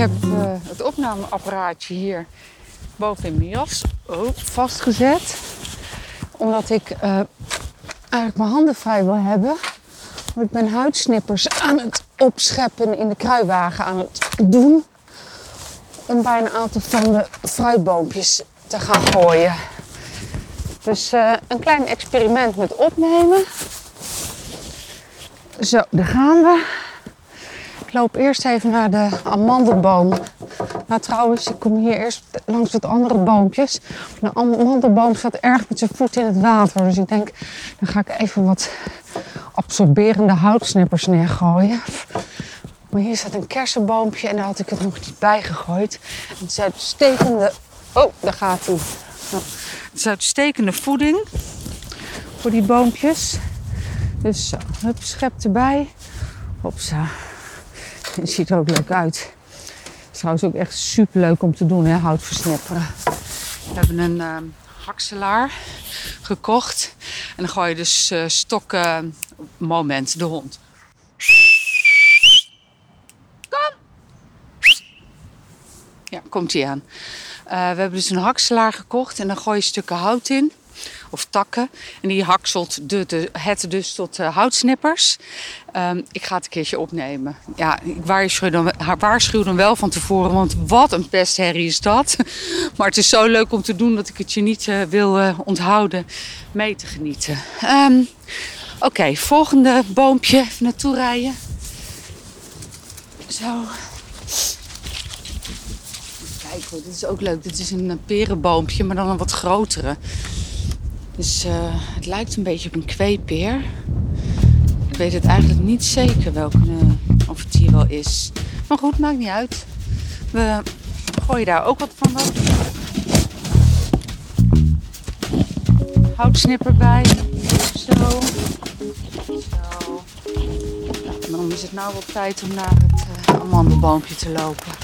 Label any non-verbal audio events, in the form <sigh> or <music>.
heb eh, het opnameapparaatje hier boven in mijn jas oh, vastgezet. Omdat ik eh, eigenlijk mijn handen vrij wil hebben. Want ik ben huidsnippers aan het opscheppen in de kruiwagen aan het doen. Om bij een aantal van de fruitboompjes te gaan gooien. Dus eh, een klein experiment met opnemen. Zo, daar gaan we. Ik loop eerst even naar de amandelboom. Nou trouwens, ik kom hier eerst langs wat andere boompjes. De amandelboom staat erg met zijn voet in het water. Dus ik denk, dan ga ik even wat absorberende houtsnippers neergooien. Maar hier staat een kersenboompje en daar had ik het nog niet bij gegooid. Het is uitstekende... Oh, daar gaat hij. Nou, het is uitstekende voeding voor die boompjes. Dus hup, schep erbij. Hopsa. Het ziet er ook leuk uit. Het is trouwens ook echt super leuk om te doen, hè, hout versnipperen. We hebben een uh, hakselaar gekocht. En dan gooi je dus uh, stokken. Moment, de hond. Kom! Ja, komt hij aan. Uh, we hebben dus een hakselaar gekocht en dan gooi je stukken hout in of takken. En die hakselt de, de, het dus tot uh, houtsnippers. Um, ik ga het een keertje opnemen. Ja, ik waarschuw dan, dan wel van tevoren, want wat een pestherrie is dat. <laughs> Maar het is zo leuk om te doen dat ik het je niet uh, wil uh, onthouden mee te genieten. Um, Oké, volgende boompje. Even naartoe rijden. Zo. Kijk hoor, dit is ook leuk. Dit is een perenboompje, maar dan een wat grotere. Dus uh, het lijkt een beetje op een kweepeer. Ik weet het eigenlijk niet zeker welke, uh, of het hier wel is. Maar goed, maakt niet uit. We gooien daar ook wat van op. Houtsnipper bij. Zo. Zo. Nou, dan is het nou wel tijd om naar het uh, amandelboompje te lopen.